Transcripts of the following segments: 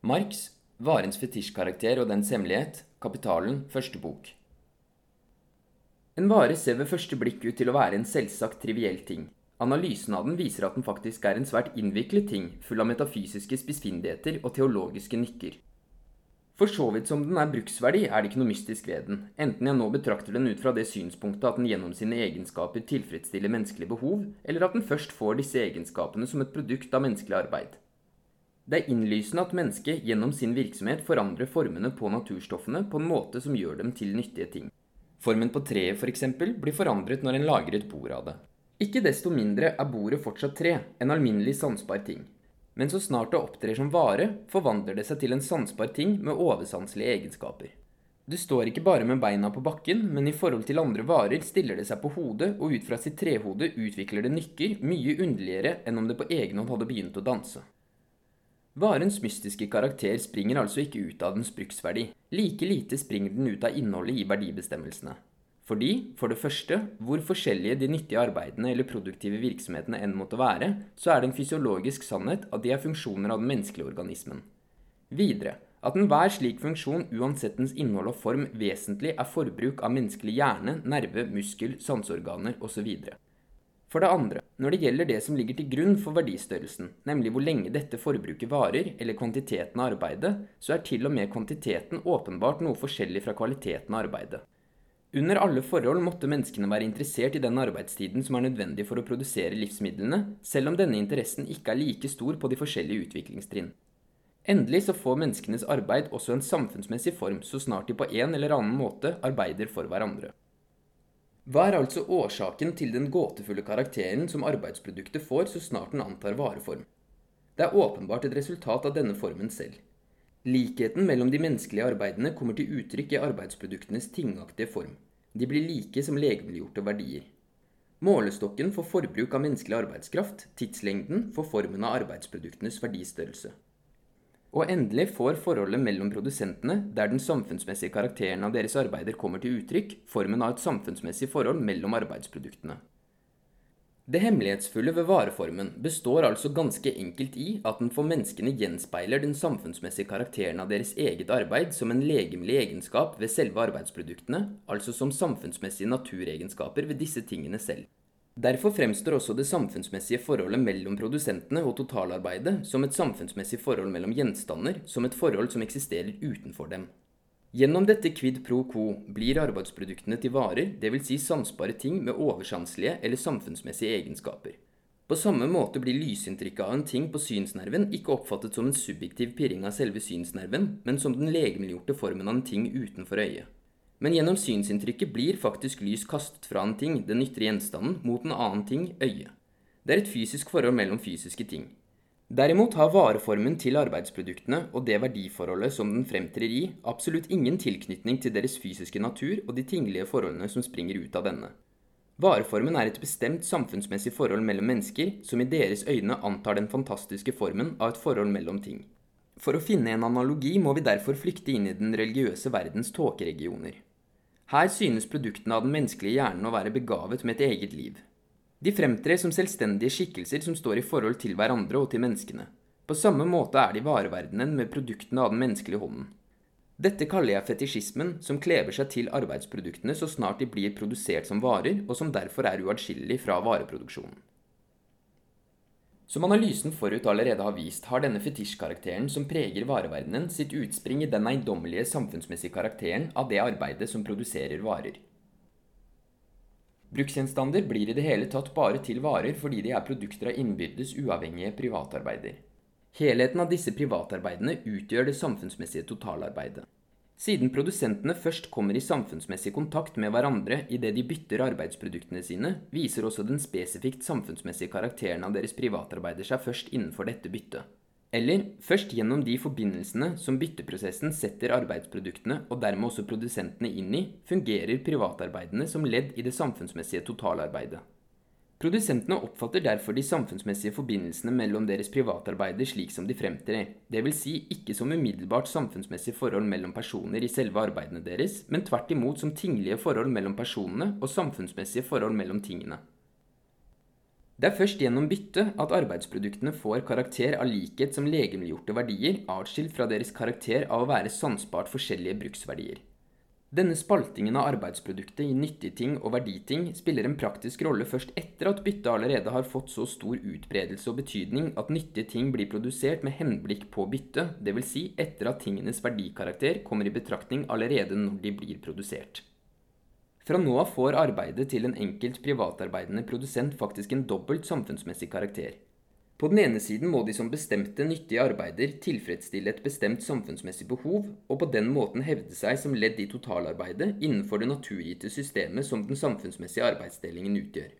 Marx, Varens fetisjkarakter og dens hemmelighet, Kapitalen, første bok. En vare ser ved første blikk ut til å være en selvsagt triviell ting. Analysen av den viser at den faktisk er en svært innviklet ting, full av metafysiske spissfindigheter og teologiske nykker. For så vidt som den er bruksverdig, er det ikke noe mystisk ved den, enten jeg nå betrakter den ut fra det synspunktet at den gjennom sine egenskaper tilfredsstiller menneskelige behov, eller at den først får disse egenskapene som et produkt av menneskelig arbeid. Det er innlysende at mennesket gjennom sin virksomhet forandrer formene på naturstoffene på en måte som gjør dem til nyttige ting. Formen på treet f.eks. For blir forandret når en lager et bord av det. Ikke desto mindre er bordet fortsatt tre, en alminnelig sansbar ting. Men så snart det opptrer som vare, forvandler det seg til en sansbar ting med oversanselige egenskaper. Du står ikke bare med beina på bakken, men i forhold til andre varer stiller det seg på hodet, og ut fra sitt trehode utvikler det nykker mye underligere enn om det på egen hånd hadde begynt å danse. Varens mystiske karakter springer altså ikke ut av dens bruksverdi. Like lite springer den ut av innholdet i verdibestemmelsene. Fordi, for det første, hvor forskjellige de nyttige arbeidene eller produktive virksomhetene enn måtte være, så er det en fysiologisk sannhet at de er funksjoner av den menneskelige organismen. Videre, at enhver slik funksjon, uansett dens innhold og form, vesentlig er forbruk av menneskelig hjerne, nerve, muskel, sanseorganer osv. For det andre, når det gjelder det som ligger til grunn for verdistørrelsen, nemlig hvor lenge dette forbruket varer, eller kvantiteten av arbeidet, så er til og med kvantiteten åpenbart noe forskjellig fra kvaliteten av arbeidet. Under alle forhold måtte menneskene være interessert i den arbeidstiden som er nødvendig for å produsere livsmidlene, selv om denne interessen ikke er like stor på de forskjellige utviklingstrinn. Endelig så får menneskenes arbeid også en samfunnsmessig form så snart de på en eller annen måte arbeider for hverandre. Hva er altså årsaken til den gåtefulle karakteren som arbeidsproduktet får så snart den antar vareform? Det er åpenbart et resultat av denne formen selv. Likheten mellom de menneskelige arbeidene kommer til uttrykk i arbeidsproduktenes tingaktige form. De blir like som legemliggjorte verdier. Målestokken for forbruk av menneskelig arbeidskraft, tidslengden, for formen av arbeidsproduktenes verdistørrelse. Og endelig får forholdet mellom produsentene, der den samfunnsmessige karakteren av deres arbeider kommer til uttrykk, formen av et samfunnsmessig forhold mellom arbeidsproduktene. Det hemmelighetsfulle ved vareformen består altså ganske enkelt i at den for menneskene gjenspeiler den samfunnsmessige karakteren av deres eget arbeid som en legemlig egenskap ved selve arbeidsproduktene, altså som samfunnsmessige naturegenskaper ved disse tingene selv. Derfor fremstår også det samfunnsmessige forholdet mellom produsentene og totalarbeidet som et samfunnsmessig forhold mellom gjenstander, som et forhold som eksisterer utenfor dem. Gjennom dette quid pro quo blir arbeidsproduktene til varer, dvs. Si sansbare ting med oversanselige eller samfunnsmessige egenskaper. På samme måte blir lysinntrykket av en ting på synsnerven ikke oppfattet som en subjektiv pirring av selve synsnerven, men som den legemliggjorte formen av en ting utenfor øyet. Men gjennom synsinntrykket blir faktisk lys kastet fra en ting, den ytre gjenstanden, mot en annen ting, øyet. Det er et fysisk forhold mellom fysiske ting. Derimot har vareformen til arbeidsproduktene og det verdiforholdet som den fremtrer i, absolutt ingen tilknytning til deres fysiske natur og de tinglige forholdene som springer ut av denne. Vareformen er et bestemt samfunnsmessig forhold mellom mennesker, som i deres øyne antar den fantastiske formen av et forhold mellom ting. For å finne en analogi må vi derfor flykte inn i den religiøse verdens tåkeregioner. Her synes produktene av den menneskelige hjernen å være begavet med et eget liv. De fremtrer som selvstendige skikkelser som står i forhold til hverandre og til menneskene. På samme måte er de vareverdenen med produktene av den menneskelige hånden. Dette kaller jeg fetisjismen, som kleber seg til arbeidsproduktene så snart de blir produsert som varer, og som derfor er uatskillelig fra vareproduksjonen. Som analysen forut allerede har vist, har denne fetisjkarakteren som preger vareverdenen, sitt utspring i den eiendommelige samfunnsmessige karakteren av det arbeidet som produserer varer. Bruksgjenstander blir i det hele tatt bare til varer fordi de er produkter av innbyrdes uavhengige privatarbeider. Helheten av disse privatarbeidene utgjør det samfunnsmessige totalarbeidet. Siden produsentene først kommer i samfunnsmessig kontakt med hverandre idet de bytter arbeidsproduktene sine, viser også den spesifikt samfunnsmessige karakteren av deres privatarbeider seg først innenfor dette byttet. Eller først gjennom de forbindelsene som bytteprosessen setter arbeidsproduktene og dermed også produsentene inn i, fungerer privatarbeidene som ledd i det samfunnsmessige totalarbeidet. Produsentene oppfatter derfor de samfunnsmessige forbindelsene mellom deres privatarbeider slik som de fremtrer, dvs. Si ikke som umiddelbart samfunnsmessige forhold mellom personer i selve arbeidene deres, men tvert imot som tinglige forhold mellom personene og samfunnsmessige forhold mellom tingene. Det er først gjennom bytte at arbeidsproduktene får karakter av likhet som legemliggjorte verdier, atskilt fra deres karakter av å være sansbart forskjellige bruksverdier. Denne spaltingen av arbeidsproduktet i nyttigting og verditing spiller en praktisk rolle først etter at byttet allerede har fått så stor utbredelse og betydning at nyttige ting blir produsert med henblikk på bytte, dvs. Si etter at tingenes verdikarakter kommer i betraktning allerede når de blir produsert. Fra nå av får arbeidet til en enkelt privatarbeidende produsent faktisk en dobbelt samfunnsmessig karakter. På den ene siden må de som bestemte nyttige arbeider tilfredsstille et bestemt samfunnsmessig behov, og på den måten hevde seg som ledd i totalarbeidet innenfor det naturgitte systemet som den samfunnsmessige arbeidsdelingen utgjør.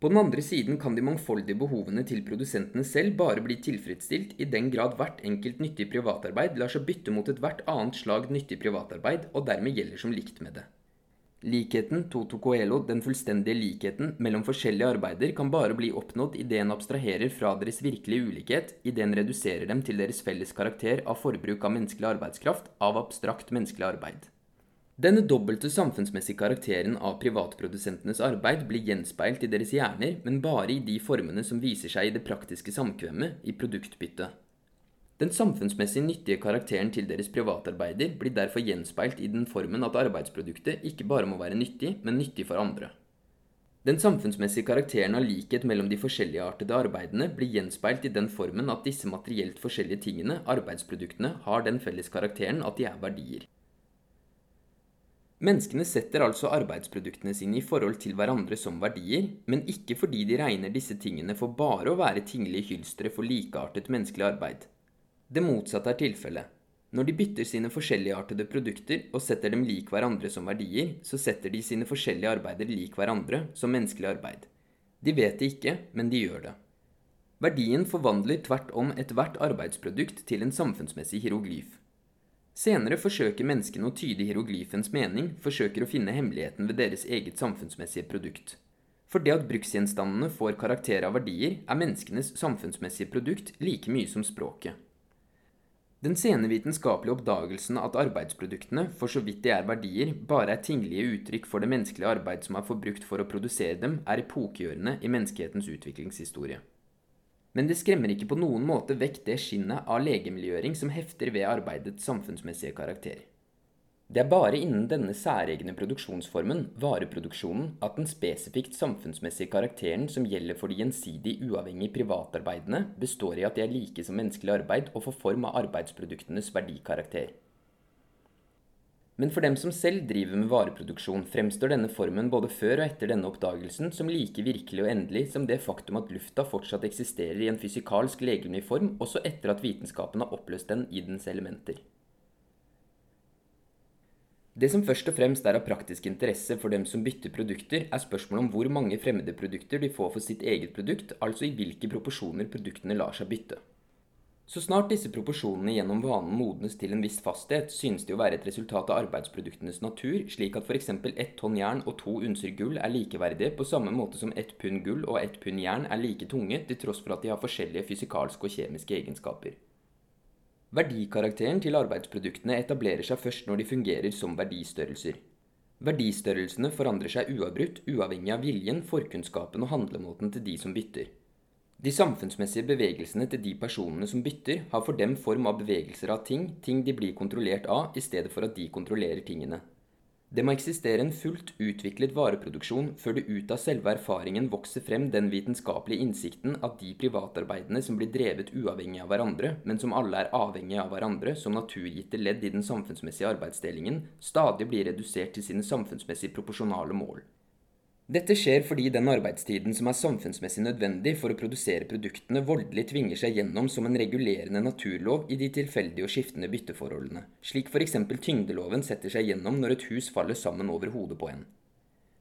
På den andre siden kan de mangfoldige behovene til produsentene selv bare bli tilfredsstilt i den grad hvert enkelt nyttig privatarbeid lar seg bytte mot ethvert annet slag nyttig privatarbeid, og dermed gjelder som likt med det. Likheten, toto Coelho, den fullstendige likheten mellom forskjellige arbeider kan bare bli oppnådd idet en abstraherer fra deres virkelige ulikhet, idet en reduserer dem til deres felles karakter av forbruk av menneskelig arbeidskraft, av abstrakt menneskelig arbeid. Denne dobbelte samfunnsmessige karakteren av privatprodusentenes arbeid blir gjenspeilt i deres hjerner, men bare i de formene som viser seg i det praktiske samkvemmet, i produktbyttet. Den samfunnsmessig nyttige karakteren til deres privatarbeider blir derfor gjenspeilt i den formen at arbeidsproduktet ikke bare må være nyttig, men nyttig for andre. Den samfunnsmessige karakteren av likhet mellom de forskjelligartede arbeidene blir gjenspeilt i den formen at disse materielt forskjellige tingene, arbeidsproduktene, har den felles karakteren at de er verdier. Menneskene setter altså arbeidsproduktene sine i forhold til hverandre som verdier, men ikke fordi de regner disse tingene for bare å være tinglige hylstre for likeartet menneskelig arbeid. Det motsatte er tilfellet. Når de bytter sine forskjelligartede produkter og setter dem lik hverandre som verdier, så setter de sine forskjellige arbeider lik hverandre som menneskelig arbeid. De vet det ikke, men de gjør det. Verdien forvandler tvert om ethvert arbeidsprodukt til en samfunnsmessig hieroglyf. Senere forsøker menneskene å tyde hieroglyfens mening, forsøker å finne hemmeligheten ved deres eget samfunnsmessige produkt. For det at bruksgjenstandene får karakter av verdier, er menneskenes samfunnsmessige produkt like mye som språket. Den sene vitenskapelige oppdagelsen at arbeidsproduktene, for så vidt de er verdier, bare er tinglige uttrykk for det menneskelige arbeid som er forbrukt for å produsere dem, er epokegjørende i menneskehetens utviklingshistorie. Men det skremmer ikke på noen måte vekk det skinnet av legemiljøring som hefter ved arbeidets samfunnsmessige karakter. Det er bare innen denne særegne produksjonsformen, vareproduksjonen, at den spesifikt samfunnsmessige karakteren som gjelder for de gjensidig uavhengige privatarbeidene, består i at de er like som menneskelig arbeid og får form av arbeidsproduktenes verdikarakter. Men for dem som selv driver med vareproduksjon, fremstår denne formen både før og etter denne oppdagelsen som like virkelig og endelig som det faktum at lufta fortsatt eksisterer i en fysikalsk legemlig form også etter at vitenskapen har oppløst den i dens elementer. Det som først og fremst er av praktisk interesse for dem som bytter produkter, er spørsmålet om hvor mange fremmede produkter de får for sitt eget produkt, altså i hvilke proporsjoner produktene lar seg bytte. Så snart disse proporsjonene gjennom vanen modnes til en viss fasthet, synes det å være et resultat av arbeidsproduktenes natur, slik at f.eks. ett tonn jern og to unser gull er likeverdige på samme måte som ett pund gull og ett pund jern er like tunge, til tross for at de har forskjellige fysikalske og kjemiske egenskaper. Verdikarakteren til arbeidsproduktene etablerer seg først når de fungerer som verdistørrelser. Verdistørrelsene forandrer seg uavbrutt, uavhengig av viljen, forkunnskapen og handlemåten til de som bytter. De samfunnsmessige bevegelsene til de personene som bytter, har for dem form av bevegelser av ting, ting de blir kontrollert av, i stedet for at de kontrollerer tingene. Det må eksistere en fullt utviklet vareproduksjon før det ut av selve erfaringen vokser frem den vitenskapelige innsikten at de privatarbeidene som blir drevet uavhengig av hverandre, men som alle er avhengige av hverandre som naturgitte ledd i den samfunnsmessige arbeidsdelingen, stadig blir redusert til sine samfunnsmessig proporsjonale mål. Dette skjer fordi den arbeidstiden som er samfunnsmessig nødvendig for å produsere produktene, voldelig tvinger seg gjennom som en regulerende naturlov i de tilfeldige og skiftende bytteforholdene, slik f.eks. tyngdeloven setter seg gjennom når et hus faller sammen over hodet på en.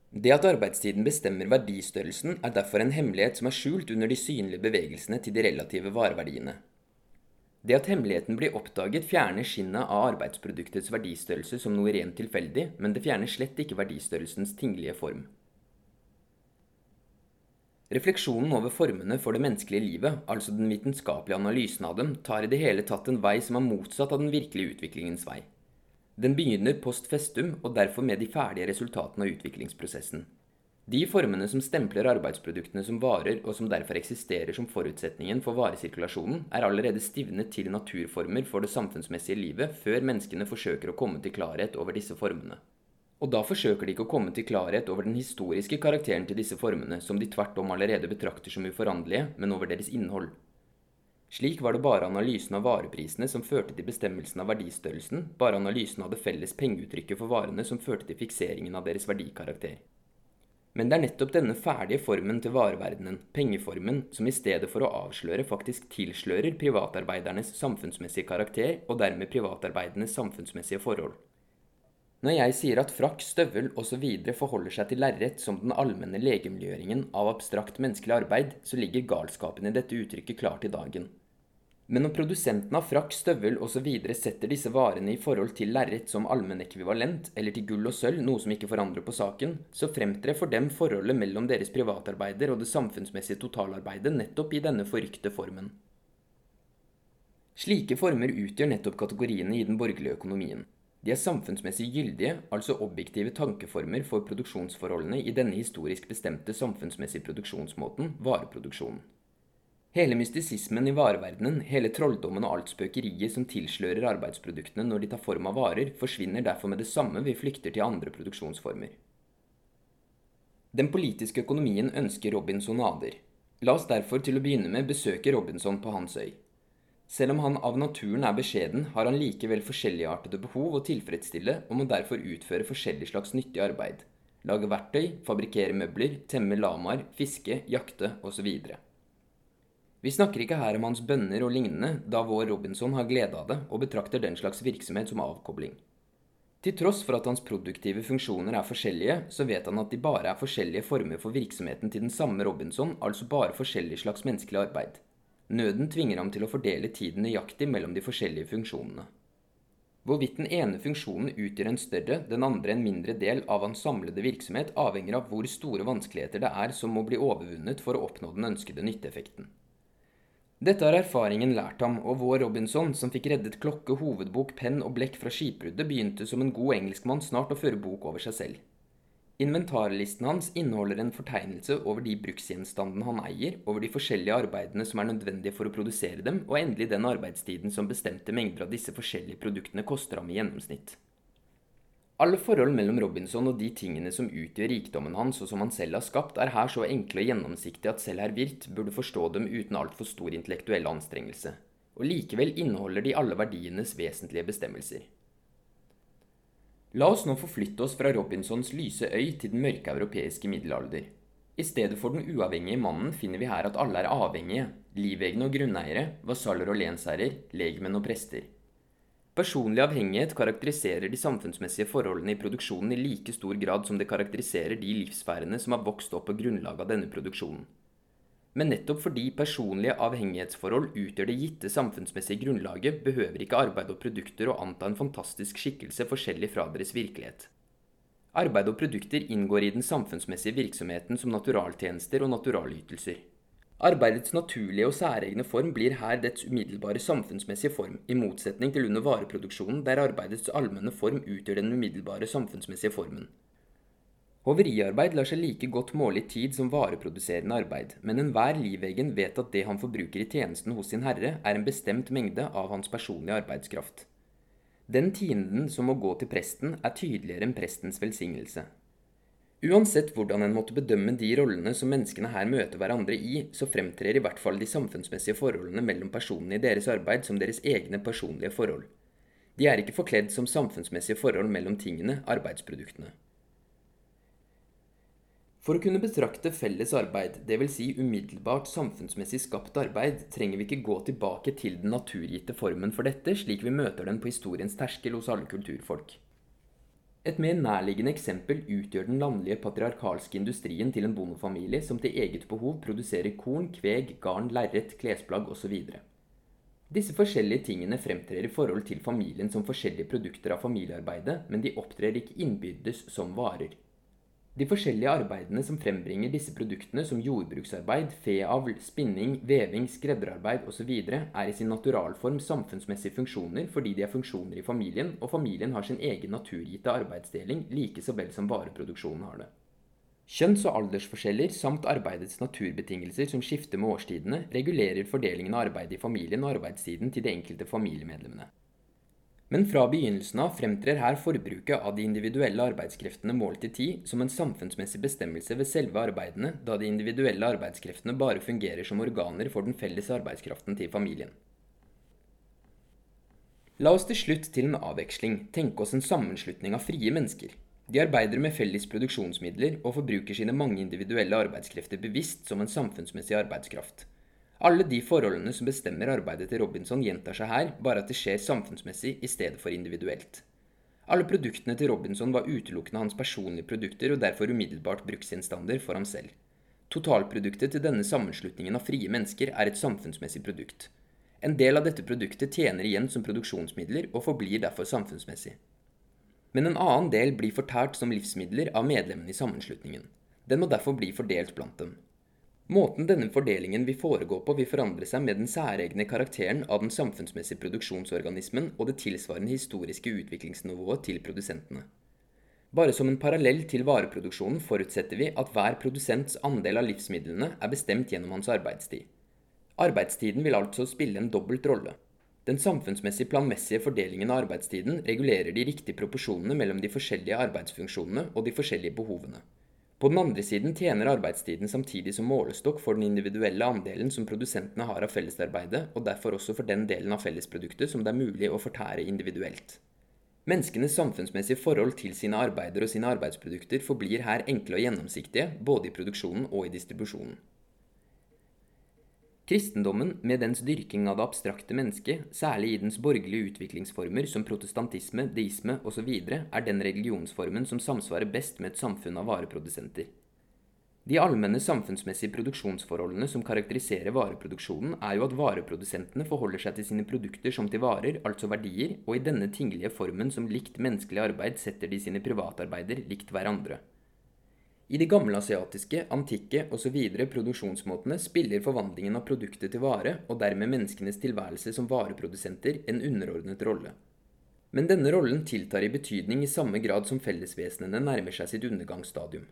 Det at arbeidstiden bestemmer verdistørrelsen, er derfor en hemmelighet som er skjult under de synlige bevegelsene til de relative vareverdiene. Det at hemmeligheten blir oppdaget, fjerner skinnet av arbeidsproduktets verdistørrelse som noe rent tilfeldig, men det fjerner slett ikke verdistørrelsens tinglige form. Refleksjonen over formene for det menneskelige livet, altså den vitenskapelige analysen av dem, tar i det hele tatt en vei som er motsatt av den virkelige utviklingens vei. Den begynner post festum, og derfor med de ferdige resultatene av utviklingsprosessen. De formene som stempler arbeidsproduktene som varer, og som derfor eksisterer som forutsetningen for varesirkulasjonen, er allerede stivnet til naturformer for det samfunnsmessige livet før menneskene forsøker å komme til klarhet over disse formene. Og da forsøker de ikke å komme til klarhet over den historiske karakteren til disse formene, som de tvert om allerede betrakter som uforanderlige, men over deres innhold. Slik var det bare analysen av vareprisene som førte til bestemmelsen av verdistørrelsen, bare analysen av det felles pengeuttrykket for varene som førte til fikseringen av deres verdikarakter. Men det er nettopp denne ferdige formen til vareverdenen, pengeformen, som i stedet for å avsløre faktisk tilslører privatarbeidernes samfunnsmessige karakter, og dermed privatarbeidernes samfunnsmessige forhold. Når jeg sier at frakk, støvel osv. forholder seg til lerret som den allmenne legemliggjøringen av abstrakt menneskelig arbeid, så ligger galskapen i dette uttrykket klart i dagen. Men når produsenten av frakk, støvel osv. setter disse varene i forhold til lerret som allmennekvivalent, eller til gull og sølv, noe som ikke forandrer på saken, så fremtrer for dem forholdet mellom deres privatarbeider og det samfunnsmessige totalarbeidet nettopp i denne forrykte formen. Slike former utgjør nettopp kategoriene i den borgerlige økonomien. De er samfunnsmessig gyldige, altså objektive tankeformer for produksjonsforholdene i denne historisk bestemte samfunnsmessige produksjonsmåten, vareproduksjonen. Hele mystisismen i vareverdenen, hele trolldommen og alt spøkeriet som tilslører arbeidsproduktene når de tar form av varer, forsvinner derfor med det samme vi flykter til andre produksjonsformer. Den politiske økonomien ønsker robinsonader. La oss derfor til å begynne med besøke Robinson på hans øy. Selv om han av naturen er beskjeden, har han likevel forskjelligartede behov å tilfredsstille og må derfor utføre forskjellig slags nyttig arbeid. Lage verktøy, fabrikkere møbler, temme lamaer, fiske, jakte osv. Vi snakker ikke her om hans bønner og lignende, da vår Robinson har glede av det og betrakter den slags virksomhet som avkobling. Til tross for at hans produktive funksjoner er forskjellige, så vet han at de bare er forskjellige former for virksomheten til den samme Robinson, altså bare forskjellig slags menneskelig arbeid. Nøden tvinger ham til å fordele tiden nøyaktig mellom de forskjellige funksjonene. Hvorvidt den ene funksjonen utgjør en større, den andre en mindre del av hans samlede virksomhet, avhenger av hvor store vanskeligheter det er som må bli overvunnet for å oppnå den ønskede nytteeffekten. Dette har erfaringen lært ham, og vår Robinson, som fikk reddet klokke, hovedbok, penn og blekk fra skipbruddet, begynte som en god engelskmann snart å føre bok over seg selv. Inventarlisten hans inneholder en fortegnelse over de bruksgjenstandene han eier, over de forskjellige arbeidene som er nødvendige for å produsere dem, og endelig den arbeidstiden som bestemte mengder av disse forskjellige produktene koster ham i gjennomsnitt. Alle forhold mellom Robinson og de tingene som utgjør rikdommen hans, og som han selv har skapt, er her så enkle og gjennomsiktige at selv herr Wirth burde forstå dem uten altfor stor intellektuell anstrengelse. Og likevel inneholder de alle verdienes vesentlige bestemmelser. La oss nå forflytte oss fra Robinsons lyse øy til den mørke europeiske middelalder. I stedet for den uavhengige mannen finner vi her at alle er avhengige, livegne og grunneiere, vasaller og lensherrer, legmenn og prester. Personlig avhengighet karakteriserer de samfunnsmessige forholdene i produksjonen i like stor grad som det karakteriserer de livsfærene som har vokst opp på grunnlag av denne produksjonen. Men nettopp fordi personlige avhengighetsforhold utgjør det gitte samfunnsmessige grunnlaget, behøver ikke arbeid og produkter å anta en fantastisk skikkelse forskjellig fra deres virkelighet. Arbeid og produkter inngår i den samfunnsmessige virksomheten som naturaltjenester og naturalytelser. Arbeidets naturlige og særegne form blir her dets umiddelbare samfunnsmessige form, i motsetning til under vareproduksjonen, der arbeidets allmenne form utgjør den umiddelbare samfunnsmessige formen. Hoveriarbeid lar seg like godt måle i tid som vareproduserende arbeid, men enhver livegen vet at det han forbruker i tjenesten hos sin herre, er en bestemt mengde av hans personlige arbeidskraft. Den tienden som må gå til presten, er tydeligere enn prestens velsignelse. Uansett hvordan en måtte bedømme de rollene som menneskene her møter hverandre i, så fremtrer i hvert fall de samfunnsmessige forholdene mellom personene i deres arbeid som deres egne personlige forhold. De er ikke forkledd som samfunnsmessige forhold mellom tingene, arbeidsproduktene. For å kunne betrakte felles arbeid, dvs. Si umiddelbart samfunnsmessig skapt arbeid, trenger vi ikke gå tilbake til den naturgitte formen for dette, slik vi møter den på historiens terskel hos alle kulturfolk. Et mer nærliggende eksempel utgjør den landlige patriarkalske industrien til en bondefamilie som til eget behov produserer korn, kveg, garn, lerret, klesplagg osv. Disse forskjellige tingene fremtrer i forhold til familien som forskjellige produkter av familiearbeidet, men de opptrer ikke innbyrdes som varer. De forskjellige arbeidene som frembringer disse produktene, som jordbruksarbeid, feavl, spinning, veving, skredderarbeid osv., er i sin naturalform samfunnsmessige funksjoner fordi de er funksjoner i familien, og familien har sin egen naturgitte arbeidsdeling like så vel som vareproduksjonen har det. Kjønns- og aldersforskjeller samt arbeidets naturbetingelser som skifter med årstidene, regulerer fordelingen av arbeidet i familien og arbeidstiden til de enkelte familiemedlemmene. Men fra begynnelsen av fremtrer her forbruket av de individuelle arbeidskreftene målt i tid som en samfunnsmessig bestemmelse ved selve arbeidene, da de individuelle arbeidskreftene bare fungerer som organer for den felles arbeidskraften til familien. La oss til slutt til en avveksling tenke oss en sammenslutning av frie mennesker. De arbeider med felles produksjonsmidler og forbruker sine mange individuelle arbeidskrefter bevisst som en samfunnsmessig arbeidskraft. Alle de forholdene som bestemmer arbeidet til Robinson, gjentar seg her, bare at det skjer samfunnsmessig i stedet for individuelt. Alle produktene til Robinson var utelukkende hans personlige produkter og derfor umiddelbart bruksgjenstander for ham selv. Totalproduktet til denne sammenslutningen av frie mennesker er et samfunnsmessig produkt. En del av dette produktet tjener igjen som produksjonsmidler og forblir derfor samfunnsmessig. Men en annen del blir fortært som livsmidler av medlemmene i sammenslutningen. Den må derfor bli fordelt blant dem. Måten denne fordelingen vil foregå på, vil forandre seg med den særegne karakteren av den samfunnsmessige produksjonsorganismen og det tilsvarende historiske utviklingsnivået til produsentene. Bare som en parallell til vareproduksjonen forutsetter vi at hver produsents andel av livsmidlene er bestemt gjennom hans arbeidstid. Arbeidstiden vil altså spille en dobbelt rolle. Den samfunnsmessig planmessige fordelingen av arbeidstiden regulerer de riktige proporsjonene mellom de forskjellige arbeidsfunksjonene og de forskjellige behovene. På den andre siden tjener arbeidstiden samtidig som målestokk for den individuelle andelen som produsentene har av fellesarbeidet, og derfor også for den delen av fellesproduktet som det er mulig å fortære individuelt. Menneskenes samfunnsmessige forhold til sine arbeider og sine arbeidsprodukter forblir her enkle og gjennomsiktige, både i produksjonen og i distribusjonen. Kristendommen, med dens dyrking av det abstrakte mennesket, særlig i dens borgerlige utviklingsformer som protestantisme, deisme osv., er den religionsformen som samsvarer best med et samfunn av vareprodusenter. De allmenne samfunnsmessige produksjonsforholdene som karakteriserer vareproduksjonen, er jo at vareprodusentene forholder seg til sine produkter som til varer, altså verdier, og i denne tingelige formen som likt menneskelig arbeid setter de sine privatarbeider likt hverandre. I de gamle asiatiske, antikke osv. produksjonsmåtene spiller forvandlingen av produktet til vare, og dermed menneskenes tilværelse som vareprodusenter, en underordnet rolle. Men denne rollen tiltar i betydning i samme grad som fellesvesenene nærmer seg sitt undergangsstadium.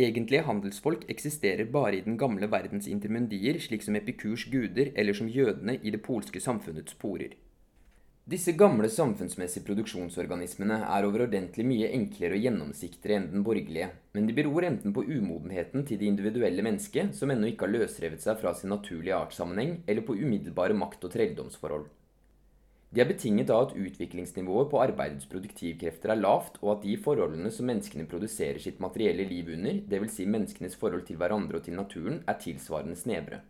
Egentlige handelsfolk eksisterer bare i den gamle verdens intermundier, slik som Epikurs guder eller som jødene i det polske samfunnets porer. Disse gamle samfunnsmessige produksjonsorganismene er overordentlig mye enklere og gjennomsiktigere enn den borgerlige, men de beror enten på umodenheten til det individuelle mennesket, som ennå ikke har løsrevet seg fra sin naturlige artssammenheng, eller på umiddelbare makt- og trelldomsforhold. De er betinget av at utviklingsnivået på arbeidets produktivkrefter er lavt, og at de forholdene som menneskene produserer sitt materielle liv under, dvs. Si menneskenes forhold til hverandre og til naturen, er tilsvarende snevre.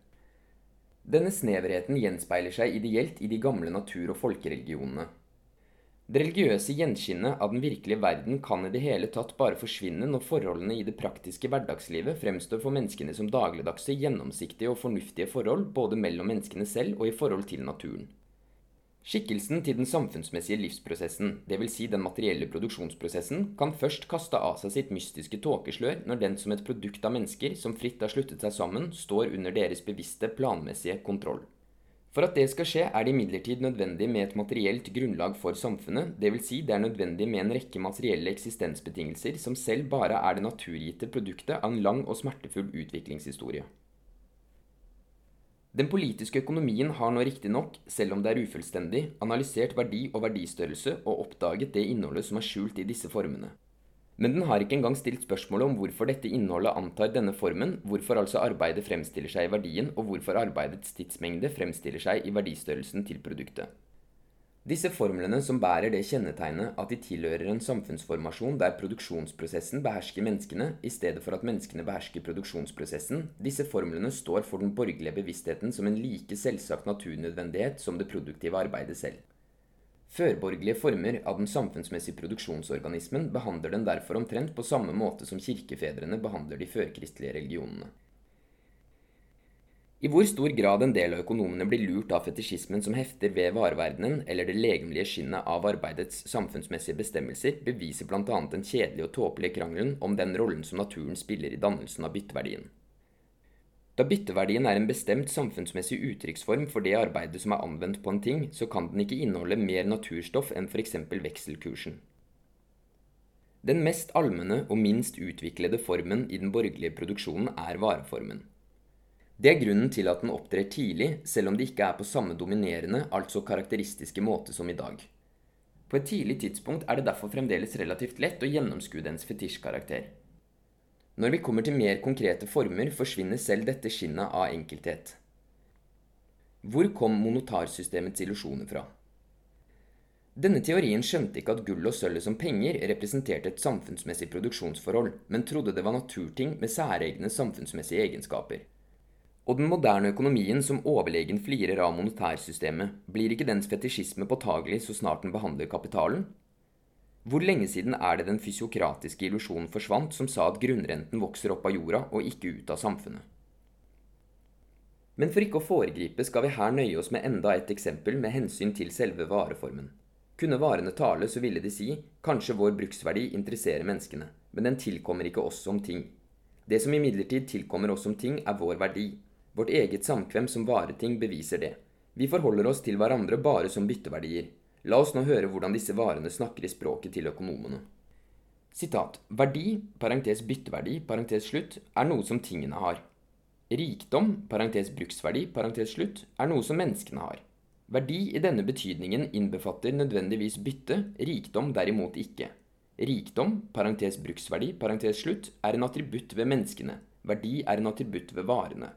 Denne sneverheten gjenspeiler seg ideelt i de gamle natur- og folkereligionene. Det religiøse gjenskinnet av den virkelige verden kan i det hele tatt bare forsvinne når forholdene i det praktiske hverdagslivet fremstår for menneskene som dagligdagse, gjennomsiktige og fornuftige forhold både mellom menneskene selv og i forhold til naturen. Skikkelsen til den samfunnsmessige livsprosessen, dvs. Si den materielle produksjonsprosessen, kan først kaste av seg sitt mystiske tåkeslør når den som et produkt av mennesker som fritt har sluttet seg sammen, står under deres bevisste, planmessige kontroll. For at det skal skje, er det imidlertid nødvendig med et materielt grunnlag for samfunnet, dvs. Si det er nødvendig med en rekke materielle eksistensbetingelser som selv bare er det naturgitte produktet av en lang og smertefull utviklingshistorie. Den politiske økonomien har nå riktignok, selv om det er ufullstendig, analysert verdi og verdistørrelse og oppdaget det innholdet som er skjult i disse formene. Men den har ikke engang stilt spørsmålet om hvorfor dette innholdet antar denne formen, hvorfor altså arbeidet fremstiller seg i verdien, og hvorfor arbeidets tidsmengde fremstiller seg i verdistørrelsen til produktet. Disse formlene som bærer det kjennetegnet at de tilhører en samfunnsformasjon der produksjonsprosessen behersker menneskene, i stedet for at menneskene behersker produksjonsprosessen, disse formlene står for den borgerlige bevisstheten som en like selvsagt naturnødvendighet som det produktive arbeidet selv. Førborgerlige former av den samfunnsmessige produksjonsorganismen behandler den derfor omtrent på samme måte som kirkefedrene behandler de førkristelige religionene. I hvor stor grad en del av økonomene blir lurt av fetisjismen som hefter ved vareverdenen, eller det legemlige skinnet av arbeidets samfunnsmessige bestemmelser, beviser bl.a. den kjedelige og tåpelige krangelen om den rollen som naturen spiller i dannelsen av bytteverdien. Da bytteverdien er en bestemt samfunnsmessig uttrykksform for det arbeidet som er anvendt på en ting, så kan den ikke inneholde mer naturstoff enn f.eks. vekselkursen. Den mest allmenne og minst utviklede formen i den borgerlige produksjonen er vareformen. Det er grunnen til at den opptrer tidlig, selv om det ikke er på samme dominerende, altså karakteristiske måte som i dag. På et tidlig tidspunkt er det derfor fremdeles relativt lett å gjennomskue dens fetisjkarakter. Når vi kommer til mer konkrete former, forsvinner selv dette skinnet av enkelthet. Hvor kom monotarsystemets illusjoner fra? Denne teorien skjønte ikke at gull og sølvet som penger representerte et samfunnsmessig produksjonsforhold, men trodde det var naturting med særegne samfunnsmessige egenskaper. Og den moderne økonomien som overlegen flirer av monetærsystemet, blir ikke dens fetisjisme påtagelig så snart den behandler kapitalen? Hvor lenge siden er det den fysiokratiske illusjonen forsvant som sa at grunnrenten vokser opp av jorda og ikke ut av samfunnet? Men for ikke å foregripe skal vi her nøye oss med enda et eksempel med hensyn til selve vareformen. Kunne varene tale, så ville de si kanskje vår bruksverdi interesserer menneskene, men den tilkommer ikke oss som ting. Det som imidlertid tilkommer oss som ting, er vår verdi. Vårt eget samkvem som vareting beviser det. Vi forholder oss til hverandre bare som bytteverdier. La oss nå høre hvordan disse varene snakker i språket til økonomene. Sitat. Verdi, parentes bytteverdi, parentes slutt, er noe som tingene har. Rikdom, parentes bruksverdi, parentes slutt, er noe som menneskene har. Verdi i denne betydningen innbefatter nødvendigvis bytte, rikdom derimot ikke. Rikdom, parentes bruksverdi, parentes slutt, er en attributt ved menneskene. Verdi er en attributt ved varene.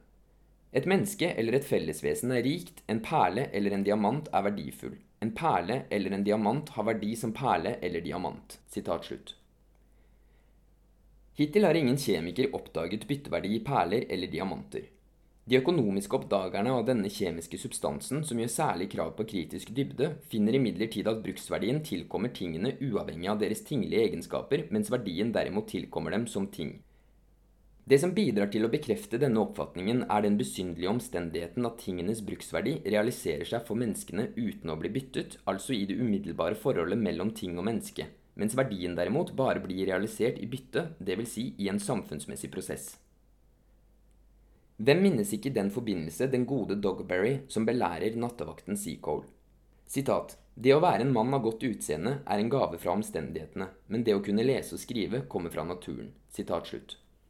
Et menneske eller et fellesvesen er rikt, en perle eller en diamant er verdifull. En perle eller en diamant har verdi som perle eller diamant. Sitat slutt. Hittil har ingen kjemiker oppdaget bytteverdi i perler eller diamanter. De økonomiske oppdagerne av denne kjemiske substansen, som gjør særlig krav på kritisk dybde, finner imidlertid at bruksverdien tilkommer tingene uavhengig av deres tinglige egenskaper, mens verdien derimot tilkommer dem som ting. Det som bidrar til å bekrefte denne oppfatningen, er den besynderlige omstendigheten at tingenes bruksverdi realiserer seg for menneskene uten å bli byttet, altså i det umiddelbare forholdet mellom ting og menneske, mens verdien derimot bare blir realisert i bytte, dvs. Si i en samfunnsmessig prosess. Hvem minnes ikke i den forbindelse den gode Dogberry som belærer nattevakten Seacole? Sitat. Det å være en mann av godt utseende er en gave fra omstendighetene, men det å kunne lese og skrive kommer fra naturen. Sitat slutt.